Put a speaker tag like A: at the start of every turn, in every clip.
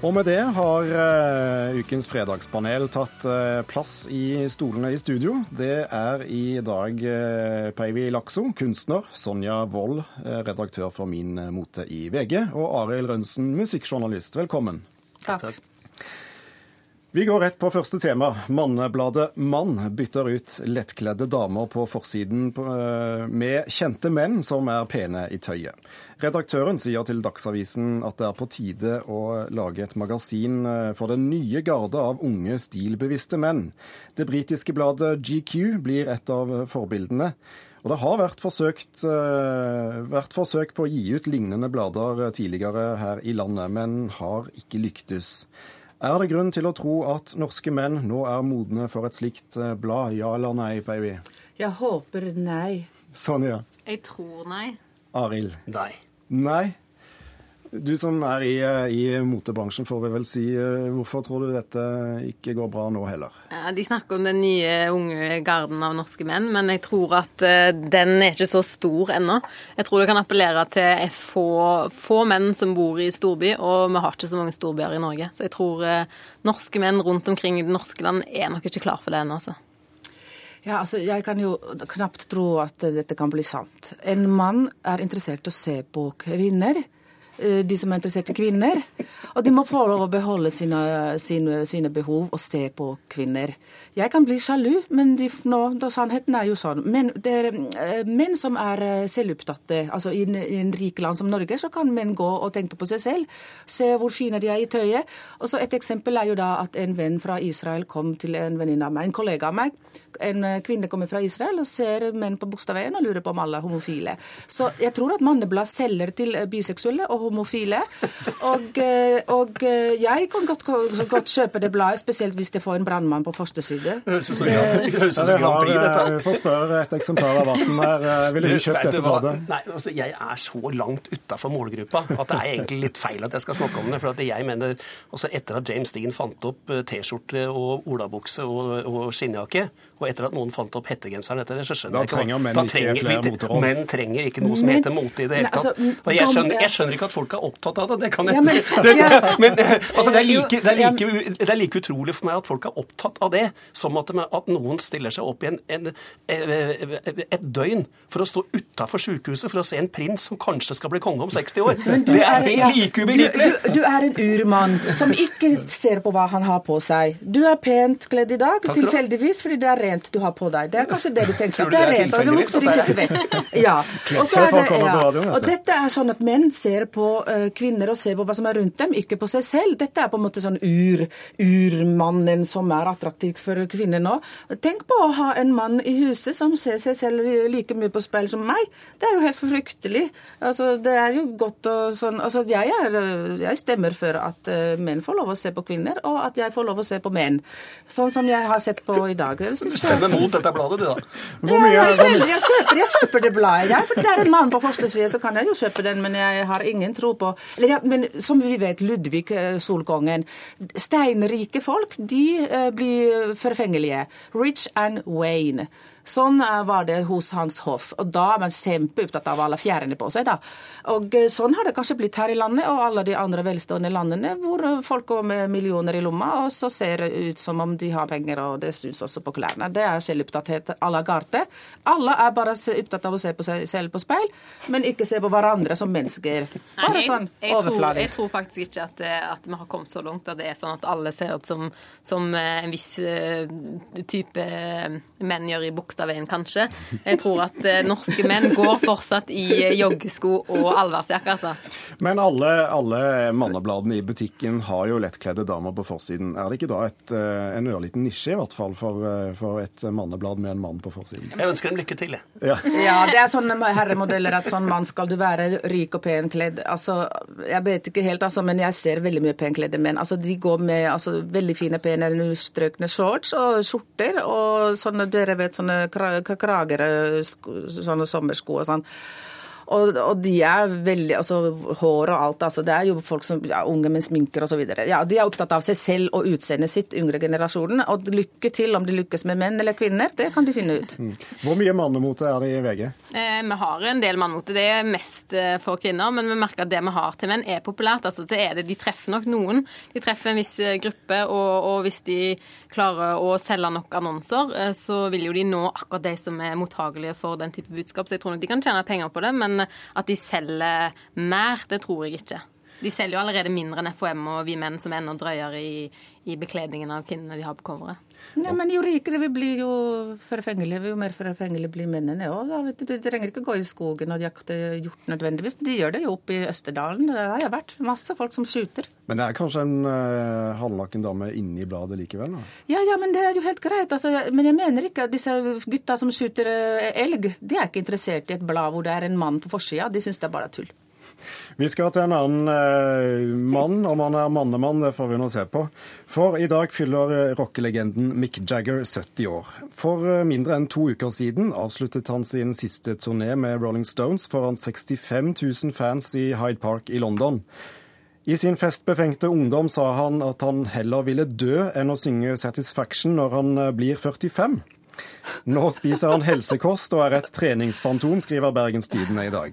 A: Og med det har uh, ukens fredagspanel tatt uh, plass i stolene i studio. Det er i dag uh, Peivi Lakso, kunstner, Sonja Wold, redaktør for Min mote i VG, og Arild Rønsen, musikkjournalist. Velkommen.
B: Takk. Takk.
A: Vi går rett på første tema. Mannebladet Mann bytter ut lettkledde damer på forsiden eh, med kjente menn som er pene i tøyet. Redaktøren sier til Dagsavisen at det er på tide å lage et magasin eh, for den nye garde av unge, stilbevisste menn. Det britiske bladet GQ blir et av forbildene. Og Det har vært, forsøkt, uh, vært, forsøk på å gi ut lignende blader tidligere her i landet, men har ikke lyktes. Er det grunn til å tro at norske menn nå er modne for et slikt eh, blad? Ja eller nei, baby?
B: Jeg håper nei.
A: Sonja?
C: Jeg tror nei.
A: Arild?
D: Nei.
A: Nei? Du som er i, eh, i, motebransjen, får vi vel si. Eh, hvorfor tror du dette ikke går bra nå heller?
C: De snakker om den nye unge garden av norske menn, men jeg tror at eh, den er ikke så stor ennå. Jeg tror det kan appellere til få, få menn som bor i storby, og vi har ikke så mange storbyer i Norge. Så jeg tror norske menn rundt omkring i det norske land er nok ikke klar for det ennå, altså.
B: Ja, altså, Jeg kan jo knapt tro at dette kan bli sant. En mann er interessert i å se på kvinner. Eh, de som er interessert i kvinner. Og de må få lov å beholde sine, sine, sine behov og se på kvinner. Jeg kan bli sjalu, men de, nå, da sannheten er jo sånn. Men det er eh, menn som er eh, selvopptatte. Altså i i en rik land som Norge, så kan menn gå og tenke på seg selv. Se hvor fine de er i tøyet. Og så Et eksempel er jo da at en venn fra Israel kom til en venninne av meg, en kollega av meg. En kvinne kommer fra Israel og ser menn på Bogstadveien og lurer på om alle er homofile. Så jeg tror at Manneblad selger til biseksuelle og homofile. Og, eh, og eh, jeg kan godt, godt, kjøpe det bladet, spesielt hvis det får en brannmann på første side.
A: Høres ut som Grand Prix, dette. Vi får spørre et eksemplar av Varten her. Ville du kjøpt dette bladet?
D: Nei, altså jeg er så langt utafor målgruppa at det er egentlig litt feil at jeg skal snakke om det. for at jeg mener, altså Etter at James Dean fant opp eh, T-skjorte og olabukse og, og skinnjakke, og etter at noen fant opp hettegenseren etter det, så skjønner
A: jeg ikke Da trenger menn ikke flere moteråd.
D: Menn trenger ikke noe som heter mote i det hele altså, tatt. Og jeg skjønner, jeg skjønner ikke at folk er opptatt av det. Det kan jeg ja, men, det, det, men altså, det, er like, det, er like, det, er like, utrolig for meg at folk er opptatt av det, som at, at noen stiller seg opp i en, en, et døgn for å stå utafor sykehuset for å se en prins som kanskje skal bli konge om 60 år. Det er, er like ubegripelig.
B: Du, du, er en urmann som ikke ser på hva han har på seg. Du er pent kledd i dag, tilfeldigvis fordi det er rent du har på deg. Det er kanskje det du tenker.
D: Tror du det er, rent, og det lukter ikke
B: svett. Ja. Og, så er det, ja. og dette er sånn at menn ser på uh, kvinner og ser på hva som er rundt dem, ikke på seg selv. Dette er på en måte sånn ur, urmannen som er attraktiv for kvinner nå. Tenk på å ha en mann i huset som ser seg selv like mye på speil som meg. Det er jo helt fryktelig. Altså, det er jo godt å sånn Altså, jeg, er, jeg stemmer for at uh, menn får lov å se på kvinner, og at jeg får lov å se på menn. Sånn som jeg har sett på i dag.
D: Jeg stemmer mot dette bladet, du, da.
B: Hvor mye, jeg, selv, jeg, kjøper, jeg kjøper det bladet, jeg. For det er en mann på første side, så kan jeg jo kjøpe den. Men jeg har ingen tro på eller, ja, Men som vi vet, Ludvig eh, Solkongen Steinrike folk, de uh, blir forfengelige. Rich and Wayne. Sånn eh, var det hos Hans Hoff. Og da er man kjempeopptatt av alle fjærene på seg, da. Og eh, sånn har det kanskje blitt her i landet og alle de andre velstående landene, hvor eh, folk går med millioner i lomma, og så ser det ut som om de har penger, og det syns også på klærne. Det er selvopptatthet à la carte. Alle er bare opptatt av å se på seg selv på speil, men ikke se på hverandre som mennesker. Bare sånn overfladisk.
C: Jeg tror faktisk ikke at, at, vi har kommet så langt at det er sånn at alle ser ut som, som en viss type menn gjør i buksa Bogstadveien, kanskje. Jeg tror at eh, norske menn går fortsatt i joggesko og allværsjakke, altså.
A: Men alle, alle mannebladene i butikken har jo lettkledde damer på forsiden. Er det ikke da et, eh, en ørliten nisje, i hvert fall, for, eh, for, et manneblad med en mann på forsiden?
D: Jeg ønsker dem lykke til, jeg.
B: Ja. ja, det er sånne herremodeller at sånn mann skal du være, rik og pen kledd. Altså, jeg vet ikke helt, altså, men jeg ser veldig mye penkledde menn. Altså, de går med altså, veldig fine, pene, strøkne shorts og skjorter og sånne, dere vet, sånne kragere, sånne sommersko og sånn. Og, og, de er veldig Altså hår og alt. altså Det er jo folk som ja, unge med sminker osv. Ja, de er opptatt av seg selv og utseendet sitt, yngre generasjonen. Og lykke til om de lykkes med menn eller kvinner, det kan de finne ut. Mm.
A: Hvor mye mannemote er det i VG?
C: Eh, vi har en del mannemote. Det er mest eh, for kvinner. Men vi merker at det vi har til menn, er populært. altså det er det, De treffer nok noen. De treffer en viss eh, gruppe, og, og hvis de klarer å selge nok annonser, eh, så vil jo de nå akkurat de som er mottagelige for den type budskap. Så jeg tror nok de kan tjene penger på det. men at de selger mer, det tror jeg ikke. De selger jo allerede mindre enn FHM og vi menn, som er enda drøyere i, i bekledningen av kvinnene de har på coveret.
B: Nei, men Jo rikere vi blir, jo forfengelige, jo mer forfengelige blir mennene òg. De trenger ikke gå i skogen og jakte hjort nødvendigvis. De gjør det jo oppe i Østerdalen. Der har jeg vært. Masse folk som skyter.
A: Men det er kanskje en uh, halvnaken dame inni bladet likevel? da?
B: Ja, ja, men det er jo helt greit. Altså, jeg, men jeg mener ikke at disse gutta som skyter uh, elg, de er ikke interessert i et blad hvor det er en mann på forsida. De syns det er bare tull.
A: Vi skal til en annen eh, mann. Om han er mannemann, det får vi nå se på. For i dag fyller eh, rockelegenden Mick Jagger 70 år. For eh, mindre enn to uker siden avsluttet han sin siste turné med Rolling Stones foran 65 000 fans i Hyde Park i London. I sin festbefengte ungdom sa han at han heller ville dø enn å synge 'Satisfaction' når han eh, blir 45. Nå spiser han helsekost og er et treningsfantom, skriver Bergens Tidende i dag.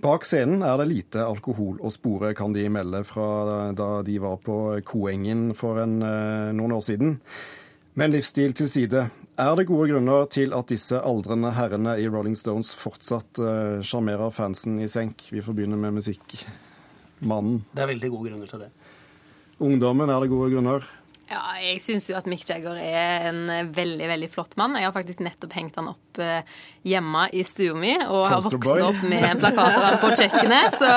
A: Bak scenen er det lite alkohol å spore, kan de melde fra da de var på Koengen for en, eh, noen år siden. Men livsstil til side. Er det gode grunner til at disse aldrende herrene i Rolling Stones fortsatt eh, sjarmerer fansen i senk? Vi får begynne med musikkmannen.
D: Det er veldig gode grunner til det.
A: Ungdommen, er det gode grunner?
C: Ja, jeg syns jo at Mick Jagger er en veldig veldig flott mann. Jeg har faktisk nettopp hengt han opp eh, hjemme i stua mi og har vokst opp med en plakat av han på kjøkkenet. Så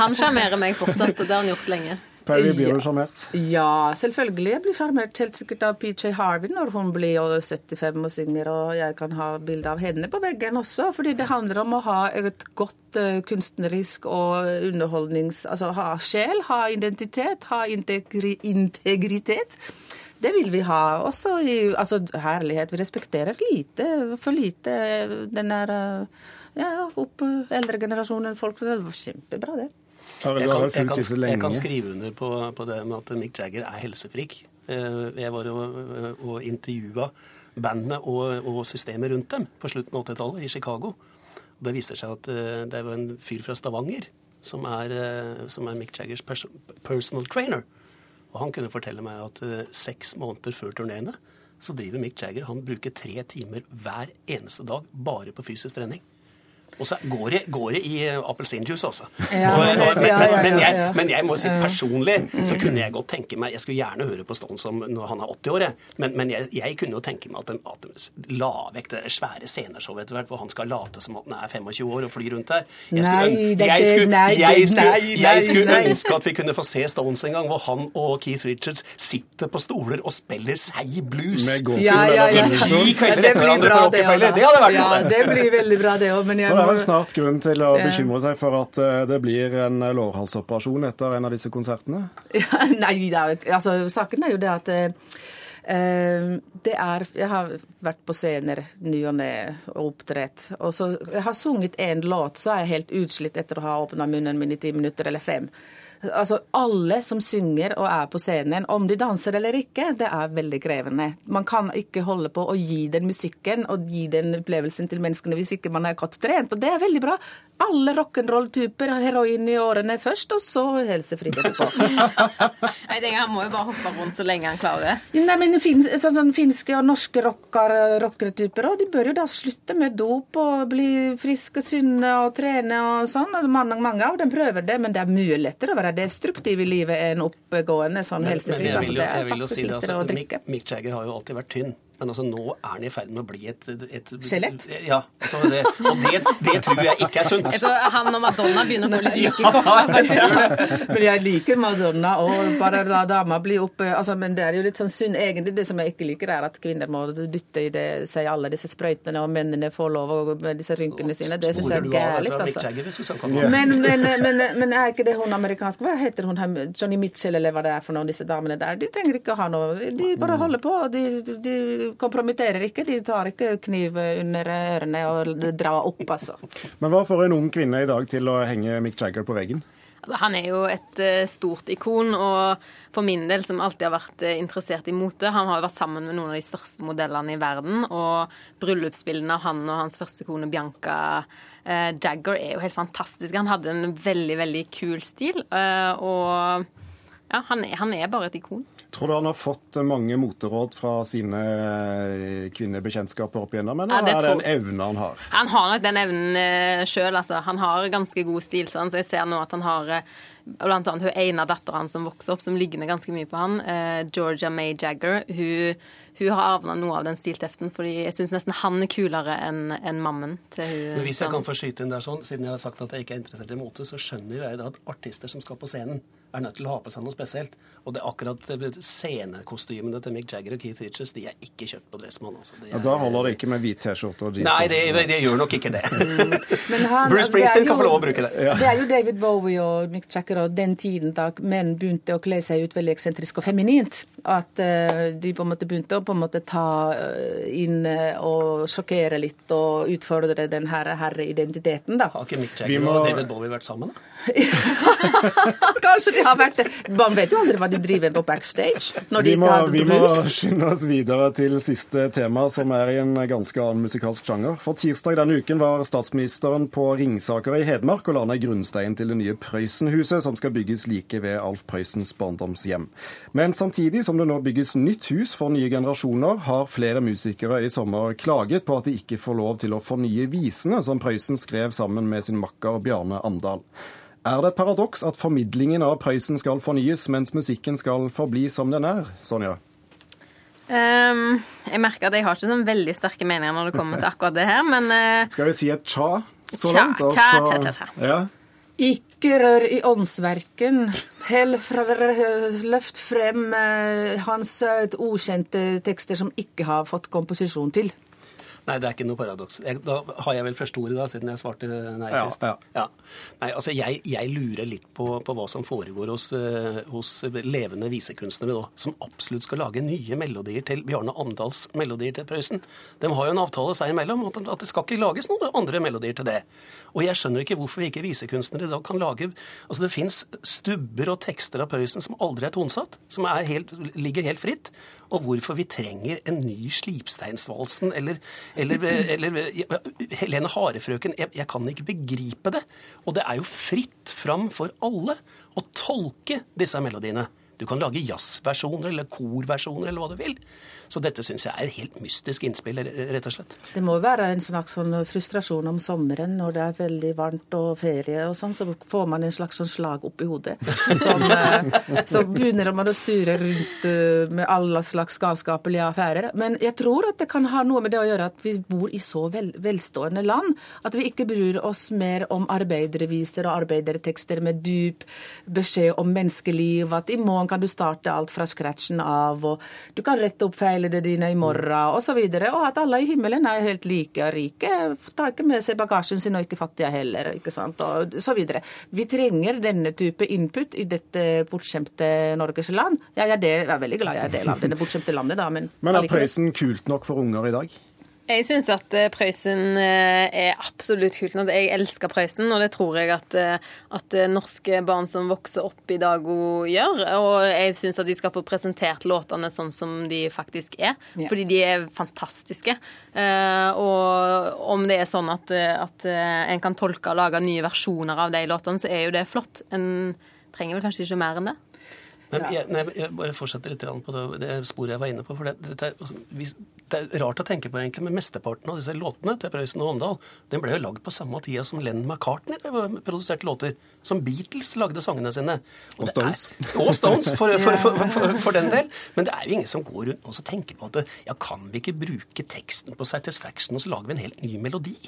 C: han sjarmerer meg fortsatt, og det har han gjort lenge.
A: Perry, blir du sjarmert?
B: Ja, selvfølgelig. Jeg blir sjarmert helt sikkert av PJ Harvey når hun blir 75 og synger, og jeg kan ha bilde av henne på veggen også. Fordi det handler om å ha et godt uh, kunstnerisk og underholdnings... Altså ha sjel, ha identitet, ha integri integritet. Det vil vi ha. Også i altså, herlighet. Vi respekterer lite, for lite den der uh, ja, opp eldre generasjonen folk. Det var kjempebra, det.
D: Jeg kan, jeg, kan, jeg kan, skrive under på, på, det med at Mick Jagger er helsefrik. Eh, jeg var og, og intervjua bandene og, og, systemet rundt dem på slutten av 80-tallet i Chicago. Det viser seg at eh, det var en fyr fra Stavanger som er, eh, som er Mick Jaggers personal trainer. Og han kunne fortelle meg at seks måneder før turneene så driver Mick Jagger Han bruker tre timer hver eneste dag bare på fysisk trening. Og så går det, går det i eh, appelsinjuice, altså. Ja, men, men, jeg, men, jeg, må si personlig så kunne jeg godt tenke meg Jeg skulle gjerne høre på Stones når han er 80 år, men, men jeg, jeg, kunne jo tenke meg at en, at la vekk det svære sceneshowet etter hvert, hvor han skal late som at han er 25 år og fly rundt der. Jeg skulle, ønske at vi kunne få se Stones en gang, hvor han og Keith Richards sitter på stoler og spiller seig blues.
A: Med gåsehud ja, ja, ja.
D: Ti kvelder etter hverandre på Rockefeller. Det hadde vært
B: noe. Ja, det blir veldig bra, det òg, men jeg
A: det er vel snart grunn til å bekymre seg for at eh, det blir en lårhalsoperasjon etter en av disse konsertene?
B: Ja, nei, altså, saken er jo det at Uh, det er Jeg har vært på scener ny og ne og opptrett. Og så jeg har sunget én låt, så er jeg helt utslitt etter å ha åpna munnen min i ti minutter eller fem. Altså, Alle som synger og er på scenen, om de danser eller ikke, det er veldig krevende. Man kan ikke holde på å gi den musikken og gi den opplevelsen til menneskene hvis ikke man er godt trent. Og det er veldig bra. Alle rock'n'roll-typer har heroin i årene først, og så helsefritt etterpå.
C: Nei, tenker Han må jo bare hoppe rundt så lenge han klarer.
B: Nei, men fin, sånn, sånn Finske og norske rockere, rockeretyper de bør jo da slutte med dop og bli friske, sunne og trene og sånn. Mange, mange av dem prøver det, men det er mye lettere å være destruktiv i livet enn oppegående sånn helsefri. Men,
D: men jeg vil jo, altså, si det, altså, Mick, Mick Jagger har jo alltid vært tynn. Men altså, nå er han i ferd med å bli et, et
B: Skjelett?
D: Ja. Det, og det, det, tror jeg ikke er sunt.
C: Så han og Madonna begynner å få litt like på.
B: men jeg liker Madonna, og bare la dama bli oppe altså, Men det er jo litt sånn synd. Egentlig det som jeg ikke liker, er at kvinner må dytte i det, seg alle disse sprøytene, og mennene får lov å med disse rynkene sine. Det syns jeg er gærent, altså. Men, men, men, men, er ikke det hun amerikanske Hva heter hun? Johnny Mitchell, eller hva det er for noen, av disse damene der? De trenger ikke å ha noe De bare holder på. de, de kompromitterer ikke. De tar ikke kniv under ørene og drar opp, altså.
A: Men hva får en ung kvinne i dag til å henge Mick Jagger på veggen?
C: Altså, han er jo et uh, stort ikon, og for min del, som alltid har vært uh, interessert i mote Han har jo vært sammen med noen av de største modellene i verden, og bryllupsbildene av han og hans første kone Bianca uh, Jagger er jo helt fantastiske. Han hadde en veldig, veldig kul stil, og ja, han er, han er bare et ikon.
A: Tror du han har fått mange moteråd fra sine kvinnebekjentskaper opp igjennom, eller ja, er det en evne han har?
C: Han har nok den evnen uh, sjøl, altså. Han har ganske god stil, så jeg ser nå at han har blant annet hun ene datteren som vokser opp, som ligner ganske mye på han, Georgia May Jagger. Hun, hun har arva noe av den stilteften, fordi jeg syns nesten han er kulere enn en mammen til hun.
D: Men hvis jeg kan få skyte inn der sånn, siden jeg har sagt at jeg ikke er interessert i mote, så skjønner jeg da at artister som skal på scenen, er nødt til å ha på seg noe spesielt. Og det er akkurat scenekostymene til Mick Jagger og Keith Richards de er ikke kjøpt på Dressmann. Altså.
A: Ja, da holder det ikke med hvit T-skjorte og
D: jeans? Nei, det, det, gjør nok ikke det. Mm. han, Bruce Springsteen kan få lov å bruke det.
B: Ja. Det er jo David Bowie og Mick Jagger og den tiden da menn begynte å kle seg ut veldig eksentrisk og feminint. At uh, de på en måte begynte å på en måte ta uh, inn uh, og sjokkere litt og utfordre den her herreidentiteten, da.
D: Har ikke Mick Jagger må... og David Bowie vært sammen, da?
B: Kanskje de har vært det. Man vet jo aldri hva de driver på backstage. når
A: vi
B: må, ikke
A: Vi må skynde oss videre til siste tema, som er i en ganske annen musikalsk sjanger. For tirsdag denne uken var statsministeren på Ringsaker i Hedmark og la ned grunnsteinen til det nye Prøysenhuset, som skal bygges like ved Alf Prøysens barndomshjem. Men samtidig som det nå bygges nytt hus for nye generasjoner, har flere musikere i sommer klaget på at de ikke får lov til å fornye visene som Prøysen skrev sammen med sin makker Bjarne Amdal. Er det et paradoks at formidlingen av Prøysen skal fornyes, mens musikken skal forbli som den er? Sonja?
C: Um, jeg merker at jeg har ikke sånn veldig sterke meninger når det kommer til akkurat det her, men uh,
A: Skal vi si et tja så
C: langt? Tja, tja, tja, tja.
A: Ja.
B: Ikke rør i åndsverken. Fra løft frem uh, hans uh, ukjente tekster som ikke har fått komposisjon til.
D: Nei, det er ikke noe paradoks. Da har jeg vel første ordet, da, siden jeg svarte nei ja, sist. Ja. Ja. Nei, altså, jeg, jeg, lurer litt på, på, hva som foregår hos, uh, hos, levende visekunstnere nå, som absolutt skal lage nye melodier til Bjarne Amdals melodier til Prøysen. De har jo en avtale seg imellom at, at det skal ikke lages noen andre melodier til det. Og jeg skjønner ikke hvorfor ikke visekunstnere da kan lage Altså, det fins stubber og tekster av Prøysen som aldri er tonsatt, som er helt, ligger helt fritt og hvorfor vi trenger en ny Slipsteinsvalsen eller, eller, eller Helene Harefrøken. Jeg, jeg kan ikke begripe det. Og det er jo fritt fram for alle å tolke disse melodiene. Du kan lage jazzversjoner eller korversjoner eller hva du vil. Så dette syns jeg er helt mystisk innspill, rett og slett.
B: Det må være en slags sånn frustrasjon om sommeren når det er veldig varmt og ferie og sånn, så får man en slags sånn slag oppi hodet. Som, eh, så begynner man å styre rundt eh, med alle slags galskapelige affærer. Men jeg tror at det kan ha noe med det å gjøre at vi bor i så vel, velstående land at vi ikke bryr oss mer om arbeiderviser og arbeidertekster med dyp beskjed om menneskeliv, at i morgen kan du starte alt fra scratchen av, og du kan rette opp feilene dine i morgen, osv. Og, så og at alle i himmelen er helt like og rike. Tar ikke med seg bagasjen sin, og ikke fattige heller, ikke sant, og så videre. Vi trenger denne type input i dette bortskjemte Norges land. Jeg er, del, jeg er veldig glad jeg er del av denne bortskjemte landet, da, men
A: Men er Prøysen kult nok for unger i dag?
C: Jeg syns at eh, Prøysen eh, er absolutt kult. Jeg elsker Prøysen, og det tror jeg at, eh, at norske barn som vokser opp i dag, gjør. Og jeg syns at de skal få presentert låtene sånn som de faktisk er. Ja. Fordi de er fantastiske. Og om det er sånn at, at en kan tolke og lage nye versjoner av de låtene, så er jo det flott. En trenger vel kanskje ikke mer enn det.
D: Nei, jeg, nei, jeg bare fortsetter litt på det, det, sporet jeg var inne på. for det, det, er, det, er rart å tenke på egentlig, men Mesteparten av disse låtene til Prøysen og Åndal den ble jo lagd på samme tida som Len McCartney produserte låter. Som Beatles lagde sangene sine.
A: Og, og Stones.
D: Er, og Stones, for, for, for, for, den del. Men det er jo ingen som går rundt og tenker på at ja, kan vi ikke bruke teksten på Satisfaction, og så lager vi en helt ny melodi?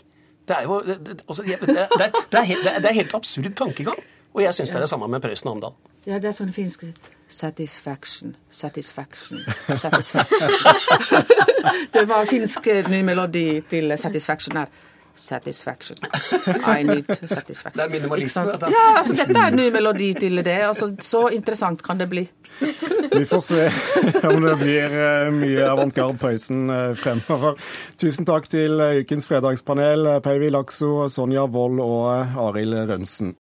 D: Det er jo altså, det, er helt, det er helt absurd tankegang. Og jeg syns det er det samme med Prøysen og Amdal.
B: Ja, det er sånn finsk Satisfaction, satisfaction, satisfaction. det var finsk ny melodi til Satisfaction her. satisfaction. I need satisfaction.
D: Det er minimalisme, dette.
B: Ja, altså dette er en ny melodi til det. Altså, så interessant kan det bli.
A: Vi får se om det blir eh, mye avantgarde pøysen eh, fremover. Tusen takk til ukens fredagspanel, Peivi Lakso, Sonja Wold og Arild Rønsen.